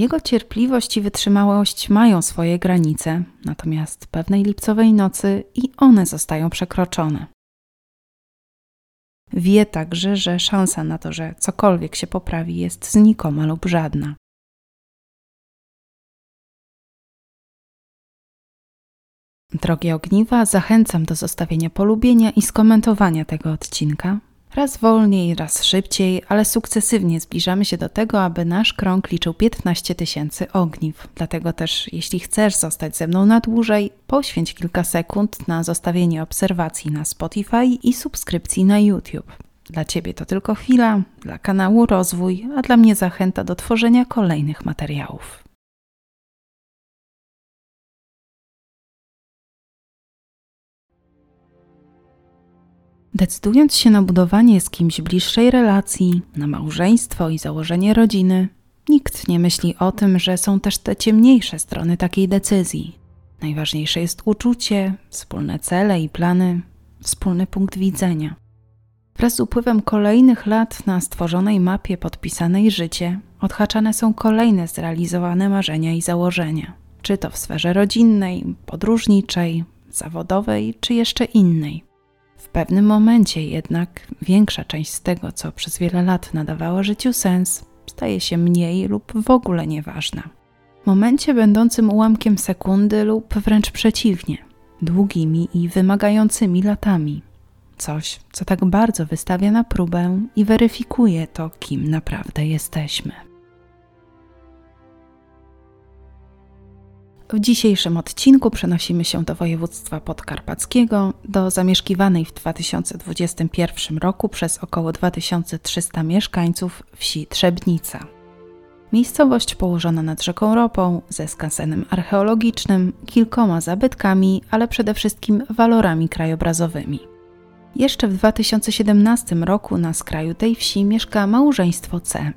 Jego cierpliwość i wytrzymałość mają swoje granice, natomiast pewnej lipcowej nocy i one zostają przekroczone. Wie także, że szansa na to, że cokolwiek się poprawi, jest znikoma lub żadna. Drogie ogniwa, zachęcam do zostawienia polubienia i skomentowania tego odcinka. Raz wolniej, raz szybciej, ale sukcesywnie zbliżamy się do tego, aby nasz krąg liczył 15 tysięcy ogniw. Dlatego też, jeśli chcesz zostać ze mną na dłużej, poświęć kilka sekund na zostawienie obserwacji na Spotify i subskrypcji na YouTube. Dla Ciebie to tylko chwila, dla kanału rozwój, a dla mnie zachęta do tworzenia kolejnych materiałów. Decydując się na budowanie z kimś bliższej relacji, na małżeństwo i założenie rodziny, nikt nie myśli o tym, że są też te ciemniejsze strony takiej decyzji. Najważniejsze jest uczucie, wspólne cele i plany, wspólny punkt widzenia. Wraz z upływem kolejnych lat na stworzonej mapie podpisanej życie odhaczane są kolejne zrealizowane marzenia i założenia, czy to w sferze rodzinnej, podróżniczej, zawodowej, czy jeszcze innej. W pewnym momencie jednak większa część z tego, co przez wiele lat nadawało życiu sens, staje się mniej lub w ogóle nieważna. W momencie będącym ułamkiem sekundy lub wręcz przeciwnie, długimi i wymagającymi latami. Coś, co tak bardzo wystawia na próbę i weryfikuje to, kim naprawdę jesteśmy. W dzisiejszym odcinku przenosimy się do województwa podkarpackiego, do zamieszkiwanej w 2021 roku przez około 2300 mieszkańców wsi Trzebnica. Miejscowość położona nad rzeką Ropą, ze skansenem archeologicznym, kilkoma zabytkami, ale przede wszystkim walorami krajobrazowymi. Jeszcze w 2017 roku na skraju tej wsi mieszka małżeństwo C,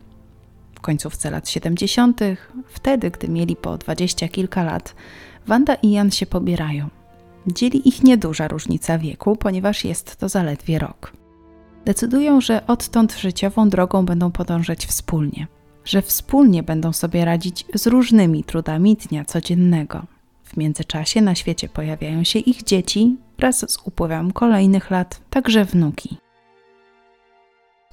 końcówce lat 70., wtedy, gdy mieli po dwadzieścia kilka lat, Wanda i Jan się pobierają. Dzieli ich nieduża różnica wieku, ponieważ jest to zaledwie rok. Decydują, że odtąd życiową drogą będą podążać wspólnie, że wspólnie będą sobie radzić z różnymi trudami dnia codziennego. W międzyczasie na świecie pojawiają się ich dzieci, wraz z upływem kolejnych lat także wnuki.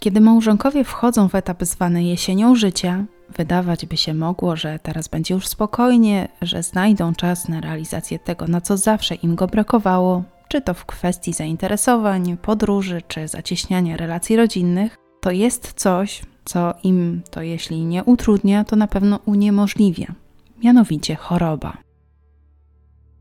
Kiedy małżonkowie wchodzą w etap zwany jesienią życia, wydawać by się mogło, że teraz będzie już spokojnie, że znajdą czas na realizację tego, na co zawsze im go brakowało, czy to w kwestii zainteresowań, podróży, czy zacieśniania relacji rodzinnych, to jest coś, co im to jeśli nie utrudnia, to na pewno uniemożliwia mianowicie choroba.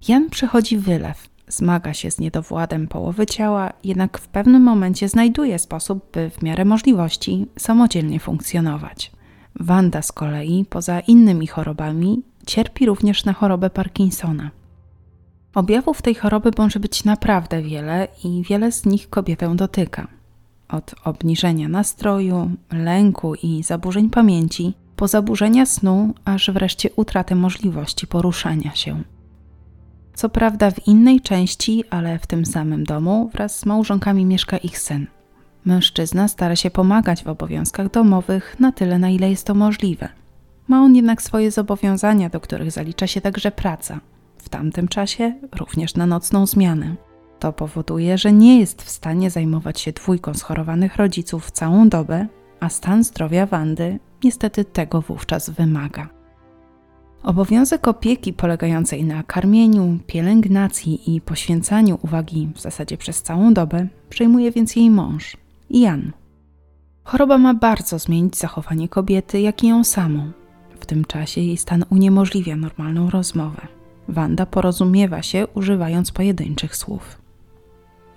Jan przechodzi wylew, zmaga się z niedowładem połowy ciała, jednak w pewnym momencie znajduje sposób, by w miarę możliwości samodzielnie funkcjonować. Wanda z kolei, poza innymi chorobami, cierpi również na chorobę Parkinsona. Objawów tej choroby może być naprawdę wiele i wiele z nich kobietę dotyka. Od obniżenia nastroju, lęku i zaburzeń pamięci, po zaburzenia snu, aż wreszcie utratę możliwości poruszania się. Co prawda w innej części, ale w tym samym domu wraz z małżonkami mieszka ich syn. Mężczyzna stara się pomagać w obowiązkach domowych na tyle, na ile jest to możliwe. Ma on jednak swoje zobowiązania, do których zalicza się także praca. W tamtym czasie również na nocną zmianę. To powoduje, że nie jest w stanie zajmować się dwójką schorowanych rodziców całą dobę, a stan zdrowia Wandy niestety tego wówczas wymaga. Obowiązek opieki polegającej na karmieniu, pielęgnacji i poświęcaniu uwagi w zasadzie przez całą dobę przejmuje więc jej mąż, Jan. Choroba ma bardzo zmienić zachowanie kobiety, jak i ją samą. W tym czasie jej stan uniemożliwia normalną rozmowę. Wanda porozumiewa się, używając pojedynczych słów.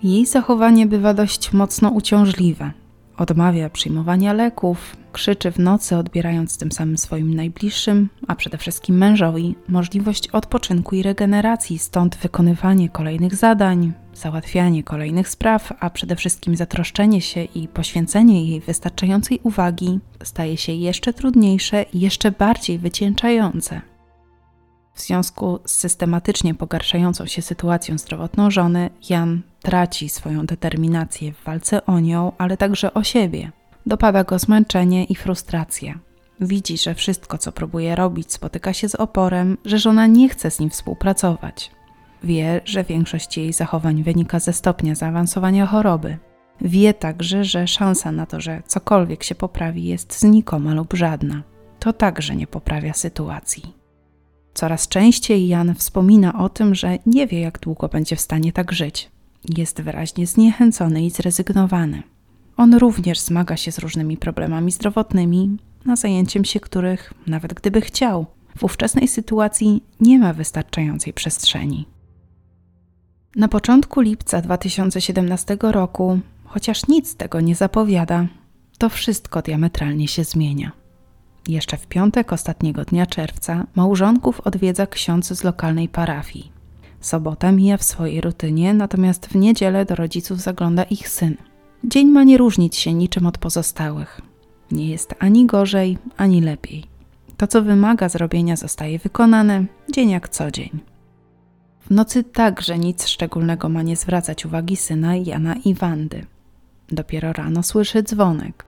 Jej zachowanie bywa dość mocno uciążliwe, Odmawia przyjmowania leków, krzyczy w nocy, odbierając tym samym swoim najbliższym, a przede wszystkim mężowi, możliwość odpoczynku i regeneracji, stąd wykonywanie kolejnych zadań, załatwianie kolejnych spraw, a przede wszystkim zatroszczenie się i poświęcenie jej wystarczającej uwagi staje się jeszcze trudniejsze i jeszcze bardziej wycieńczające. W związku z systematycznie pogarszającą się sytuacją zdrowotną żony, Jan traci swoją determinację w walce o nią, ale także o siebie. Dopada go zmęczenie i frustracja. Widzi, że wszystko, co próbuje robić, spotyka się z oporem, że żona nie chce z nim współpracować. Wie, że większość jej zachowań wynika ze stopnia zaawansowania choroby. Wie także, że szansa na to, że cokolwiek się poprawi, jest znikoma lub żadna. To także nie poprawia sytuacji. Coraz częściej Jan wspomina o tym, że nie wie, jak długo będzie w stanie tak żyć. Jest wyraźnie zniechęcony i zrezygnowany. On również zmaga się z różnymi problemami zdrowotnymi, na zajęciem się których, nawet gdyby chciał, w ówczesnej sytuacji nie ma wystarczającej przestrzeni. Na początku lipca 2017 roku, chociaż nic tego nie zapowiada, to wszystko diametralnie się zmienia. Jeszcze w piątek ostatniego dnia czerwca małżonków odwiedza ksiądz z lokalnej parafii. Sobota mija w swojej rutynie, natomiast w niedzielę do rodziców zagląda ich syn. Dzień ma nie różnić się niczym od pozostałych. Nie jest ani gorzej, ani lepiej. To, co wymaga zrobienia, zostaje wykonane, dzień jak co dzień. W nocy także nic szczególnego ma nie zwracać uwagi syna Jana i Wandy. Dopiero rano słyszy dzwonek.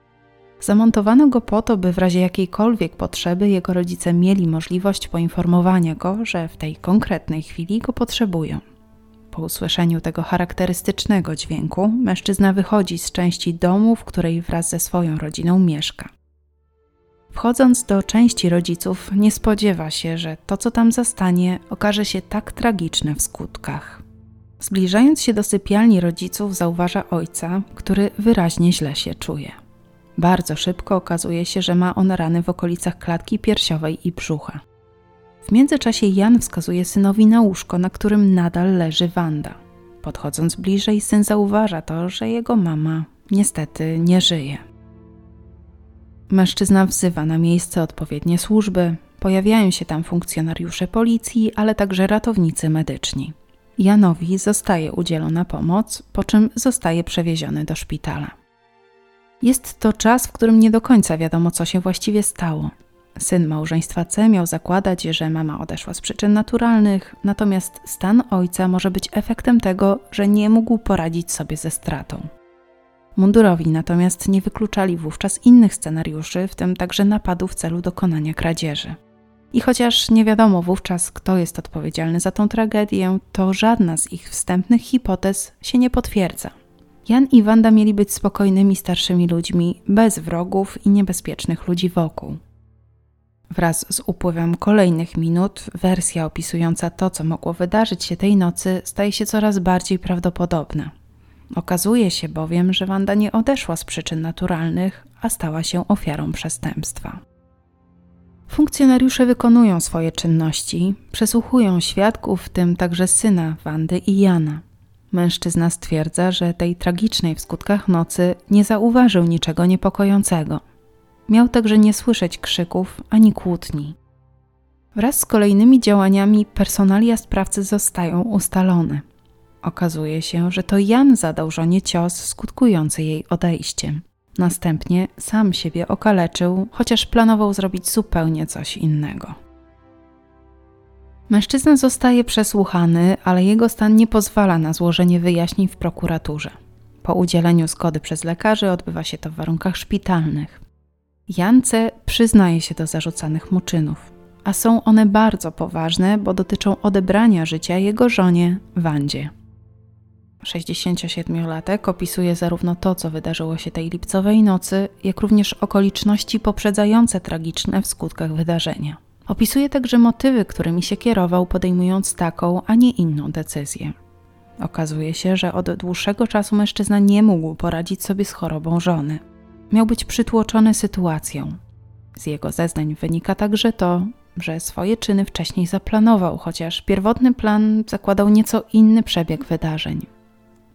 Zamontowano go po to, by w razie jakiejkolwiek potrzeby jego rodzice mieli możliwość poinformowania go, że w tej konkretnej chwili go potrzebują. Po usłyszeniu tego charakterystycznego dźwięku, mężczyzna wychodzi z części domu, w której wraz ze swoją rodziną mieszka. Wchodząc do części rodziców, nie spodziewa się, że to, co tam zastanie, okaże się tak tragiczne w skutkach. Zbliżając się do sypialni rodziców, zauważa ojca, który wyraźnie źle się czuje. Bardzo szybko okazuje się, że ma on rany w okolicach klatki piersiowej i brzucha. W międzyczasie Jan wskazuje synowi na łóżko, na którym nadal leży Wanda. Podchodząc bliżej, syn zauważa to, że jego mama niestety nie żyje. Mężczyzna wzywa na miejsce odpowiednie służby, pojawiają się tam funkcjonariusze policji, ale także ratownicy medyczni. Janowi zostaje udzielona pomoc, po czym zostaje przewieziony do szpitala. Jest to czas, w którym nie do końca wiadomo, co się właściwie stało. Syn małżeństwa C miał zakładać, że mama odeszła z przyczyn naturalnych, natomiast stan ojca może być efektem tego, że nie mógł poradzić sobie ze stratą. Mundurowi natomiast nie wykluczali wówczas innych scenariuszy, w tym także napadu w celu dokonania kradzieży. I chociaż nie wiadomo wówczas, kto jest odpowiedzialny za tą tragedię, to żadna z ich wstępnych hipotez się nie potwierdza. Jan i Wanda mieli być spokojnymi starszymi ludźmi, bez wrogów i niebezpiecznych ludzi wokół. Wraz z upływem kolejnych minut, wersja opisująca to, co mogło wydarzyć się tej nocy, staje się coraz bardziej prawdopodobna. Okazuje się bowiem, że Wanda nie odeszła z przyczyn naturalnych, a stała się ofiarą przestępstwa. Funkcjonariusze wykonują swoje czynności, przesłuchują świadków, w tym także syna Wandy i Jana. Mężczyzna stwierdza, że tej tragicznej w skutkach nocy nie zauważył niczego niepokojącego. Miał także nie słyszeć krzyków ani kłótni. Wraz z kolejnymi działaniami personalia sprawcy zostają ustalone. Okazuje się, że to Jan zadał żonie cios skutkujący jej odejściem. Następnie sam siebie okaleczył, chociaż planował zrobić zupełnie coś innego. Mężczyzna zostaje przesłuchany, ale jego stan nie pozwala na złożenie wyjaśnień w prokuraturze. Po udzieleniu zgody przez lekarzy odbywa się to w warunkach szpitalnych. Jance przyznaje się do zarzucanych mu czynów, a są one bardzo poważne, bo dotyczą odebrania życia jego żonie Wandzie. 67-latek opisuje zarówno to, co wydarzyło się tej lipcowej nocy, jak również okoliczności poprzedzające tragiczne w skutkach wydarzenia. Opisuje także motywy, którymi się kierował, podejmując taką, a nie inną decyzję. Okazuje się, że od dłuższego czasu mężczyzna nie mógł poradzić sobie z chorobą żony. Miał być przytłoczony sytuacją. Z jego zeznań wynika także to, że swoje czyny wcześniej zaplanował, chociaż pierwotny plan zakładał nieco inny przebieg wydarzeń.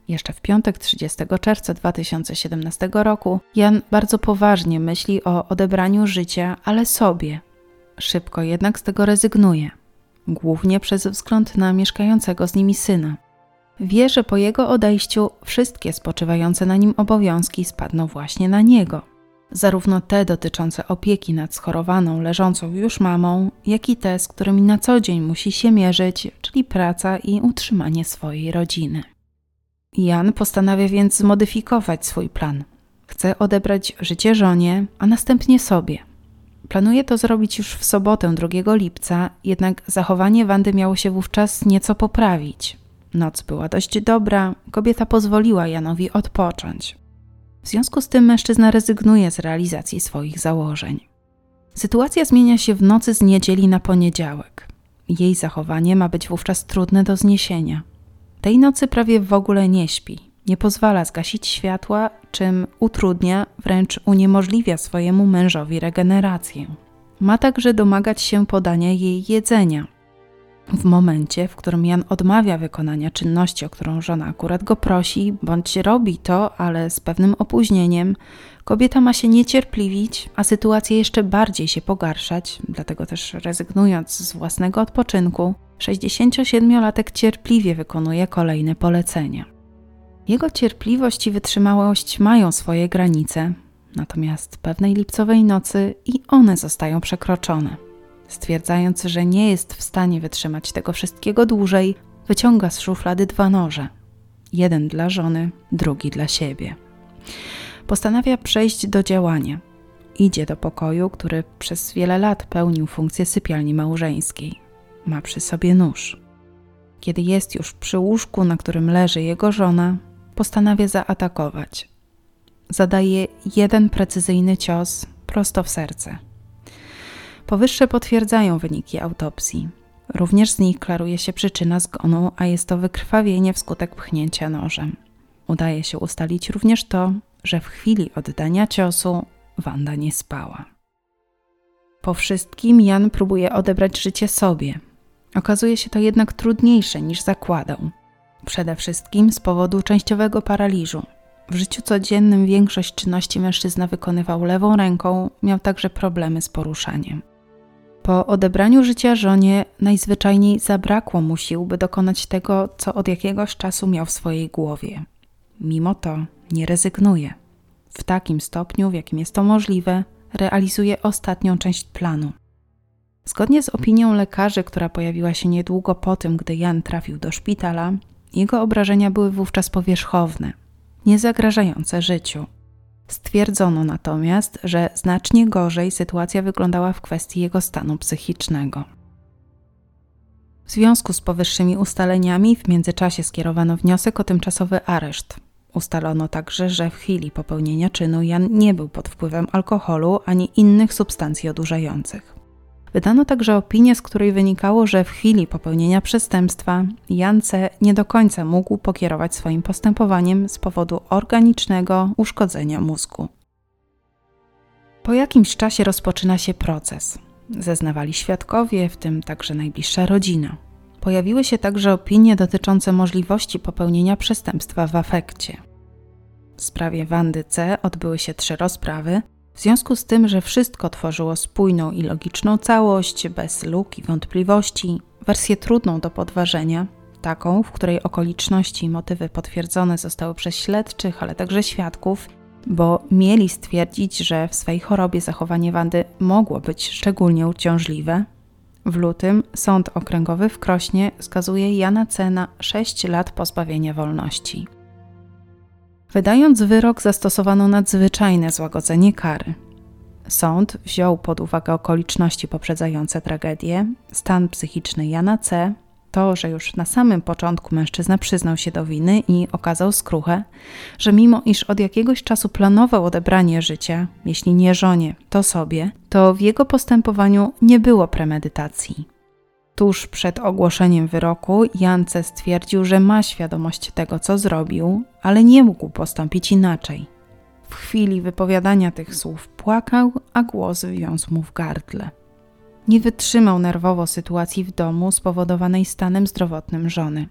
Jeszcze w piątek 30 czerwca 2017 roku Jan bardzo poważnie myśli o odebraniu życia, ale sobie. Szybko jednak z tego rezygnuje, głównie przez wzgląd na mieszkającego z nimi syna. Wie, że po jego odejściu wszystkie spoczywające na nim obowiązki spadną właśnie na niego. Zarówno te dotyczące opieki nad schorowaną, leżącą już mamą, jak i te, z którymi na co dzień musi się mierzyć, czyli praca i utrzymanie swojej rodziny. Jan postanawia więc zmodyfikować swój plan. Chce odebrać życie żonie, a następnie sobie. Planuje to zrobić już w sobotę 2 lipca, jednak zachowanie Wandy miało się wówczas nieco poprawić. Noc była dość dobra, kobieta pozwoliła Janowi odpocząć. W związku z tym mężczyzna rezygnuje z realizacji swoich założeń. Sytuacja zmienia się w nocy z niedzieli na poniedziałek. Jej zachowanie ma być wówczas trudne do zniesienia. Tej nocy prawie w ogóle nie śpi, nie pozwala zgasić światła, czym utrudnia, wręcz uniemożliwia swojemu mężowi regenerację. Ma także domagać się podania jej jedzenia. W momencie, w którym Jan odmawia wykonania czynności, o którą żona akurat go prosi, bądź robi to, ale z pewnym opóźnieniem, kobieta ma się niecierpliwić, a sytuacja jeszcze bardziej się pogarszać, dlatego też rezygnując z własnego odpoczynku, 67-latek cierpliwie wykonuje kolejne polecenia. Jego cierpliwość i wytrzymałość mają swoje granice, natomiast pewnej lipcowej nocy i one zostają przekroczone. Stwierdzając, że nie jest w stanie wytrzymać tego wszystkiego dłużej, wyciąga z szuflady dwa noże. Jeden dla żony, drugi dla siebie. Postanawia przejść do działania. Idzie do pokoju, który przez wiele lat pełnił funkcję sypialni małżeńskiej. Ma przy sobie nóż. Kiedy jest już przy łóżku, na którym leży jego żona, postanawia zaatakować. Zadaje jeden precyzyjny cios prosto w serce. Powyższe potwierdzają wyniki autopsji. Również z nich klaruje się przyczyna zgonu, a jest to wykrwawienie wskutek pchnięcia nożem. Udaje się ustalić również to, że w chwili oddania ciosu Wanda nie spała. Po wszystkim Jan próbuje odebrać życie sobie. Okazuje się to jednak trudniejsze niż zakładał. Przede wszystkim z powodu częściowego paraliżu. W życiu codziennym większość czynności mężczyzna wykonywał lewą ręką, miał także problemy z poruszaniem. Po odebraniu życia żonie najzwyczajniej zabrakło mu sił, by dokonać tego, co od jakiegoś czasu miał w swojej głowie. Mimo to nie rezygnuje. W takim stopniu, w jakim jest to możliwe, realizuje ostatnią część planu. Zgodnie z opinią lekarzy, która pojawiła się niedługo po tym, gdy Jan trafił do szpitala, jego obrażenia były wówczas powierzchowne, nie zagrażające życiu. Stwierdzono natomiast, że znacznie gorzej sytuacja wyglądała w kwestii jego stanu psychicznego. W związku z powyższymi ustaleniami w międzyczasie skierowano wniosek o tymczasowy areszt. Ustalono także, że w chwili popełnienia czynu Jan nie był pod wpływem alkoholu ani innych substancji odurzających. Wydano także opinię, z której wynikało, że w chwili popełnienia przestępstwa Jan C. nie do końca mógł pokierować swoim postępowaniem z powodu organicznego uszkodzenia mózgu. Po jakimś czasie rozpoczyna się proces. Zeznawali świadkowie, w tym także najbliższa rodzina. Pojawiły się także opinie dotyczące możliwości popełnienia przestępstwa w afekcie. W sprawie Wandy C. odbyły się trzy rozprawy, w związku z tym, że wszystko tworzyło spójną i logiczną całość, bez luk i wątpliwości, wersję trudną do podważenia, taką, w której okoliczności i motywy potwierdzone zostały przez śledczych, ale także świadków, bo mieli stwierdzić, że w swej chorobie zachowanie Wandy mogło być szczególnie uciążliwe. W lutym Sąd Okręgowy w Krośnie skazuje Jana C. na 6 lat pozbawienia wolności. Wydając wyrok, zastosowano nadzwyczajne złagodzenie kary. Sąd wziął pod uwagę okoliczności poprzedzające tragedię, stan psychiczny Jana C., to, że już na samym początku mężczyzna przyznał się do winy i okazał skruchę, że mimo iż od jakiegoś czasu planował odebranie życia, jeśli nie żonie, to sobie, to w jego postępowaniu nie było premedytacji. Tuż przed ogłoszeniem wyroku Jance stwierdził, że ma świadomość tego, co zrobił, ale nie mógł postąpić inaczej. W chwili wypowiadania tych słów płakał, a głos wywiązł mu w gardle. Nie wytrzymał nerwowo sytuacji w domu spowodowanej stanem zdrowotnym żony.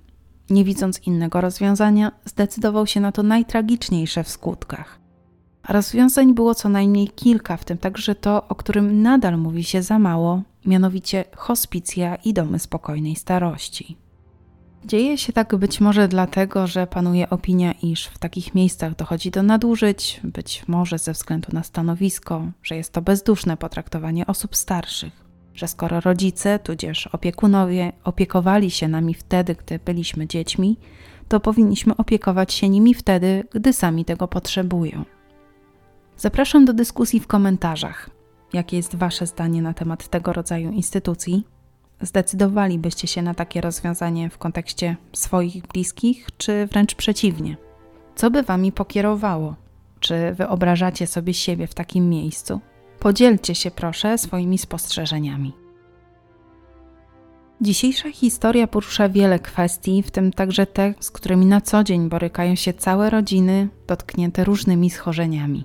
Nie widząc innego rozwiązania, zdecydował się na to najtragiczniejsze w skutkach. Rozwiązań było co najmniej kilka, w tym także to, o którym nadal mówi się za mało, mianowicie hospicja i domy spokojnej starości. Dzieje się tak być może dlatego, że panuje opinia, iż w takich miejscach dochodzi do nadużyć, być może ze względu na stanowisko, że jest to bezduszne potraktowanie osób starszych, że skoro rodzice, tudzież opiekunowie opiekowali się nami wtedy, gdy byliśmy dziećmi, to powinniśmy opiekować się nimi wtedy, gdy sami tego potrzebują. Zapraszam do dyskusji w komentarzach. jakie jest Wasze zdanie na temat tego rodzaju instytucji. Zdecydowalibyście się na takie rozwiązanie w kontekście swoich bliskich, czy wręcz przeciwnie? Co by Wami pokierowało? Czy wyobrażacie sobie siebie w takim miejscu? Podzielcie się proszę swoimi spostrzeżeniami. Dzisiejsza historia porusza wiele kwestii, w tym także te, z którymi na co dzień borykają się całe rodziny dotknięte różnymi schorzeniami.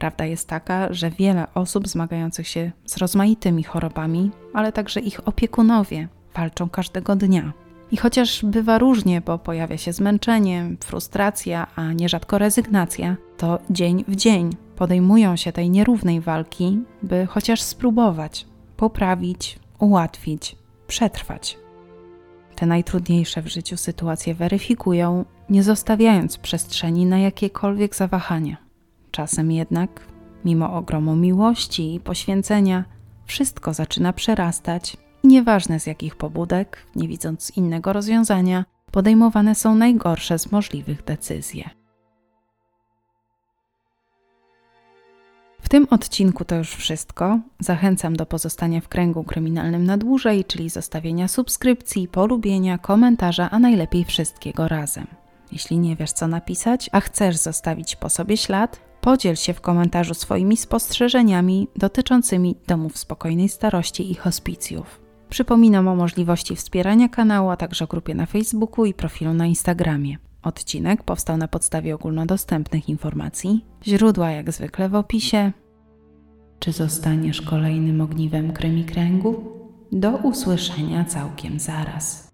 Prawda jest taka, że wiele osób zmagających się z rozmaitymi chorobami, ale także ich opiekunowie walczą każdego dnia. I chociaż bywa różnie, bo pojawia się zmęczenie, frustracja, a nierzadko rezygnacja, to dzień w dzień podejmują się tej nierównej walki, by chociaż spróbować poprawić, ułatwić, przetrwać. Te najtrudniejsze w życiu sytuacje weryfikują, nie zostawiając przestrzeni na jakiekolwiek zawahania. Czasem jednak, mimo ogromu miłości i poświęcenia, wszystko zaczyna przerastać nieważne z jakich pobudek, nie widząc innego rozwiązania, podejmowane są najgorsze z możliwych decyzje. W tym odcinku to już wszystko. Zachęcam do pozostania w kręgu kryminalnym na dłużej, czyli zostawienia subskrypcji, polubienia, komentarza, a najlepiej wszystkiego razem. Jeśli nie wiesz co napisać, a chcesz zostawić po sobie ślad, podziel się w komentarzu swoimi spostrzeżeniami dotyczącymi domów spokojnej starości i hospicjów. Przypominam o możliwości wspierania kanału, a także grupie na Facebooku i profilu na Instagramie. Odcinek powstał na podstawie ogólnodostępnych informacji, źródła jak zwykle w opisie. Czy zostaniesz kolejnym ogniwem kręgu? Do usłyszenia całkiem zaraz.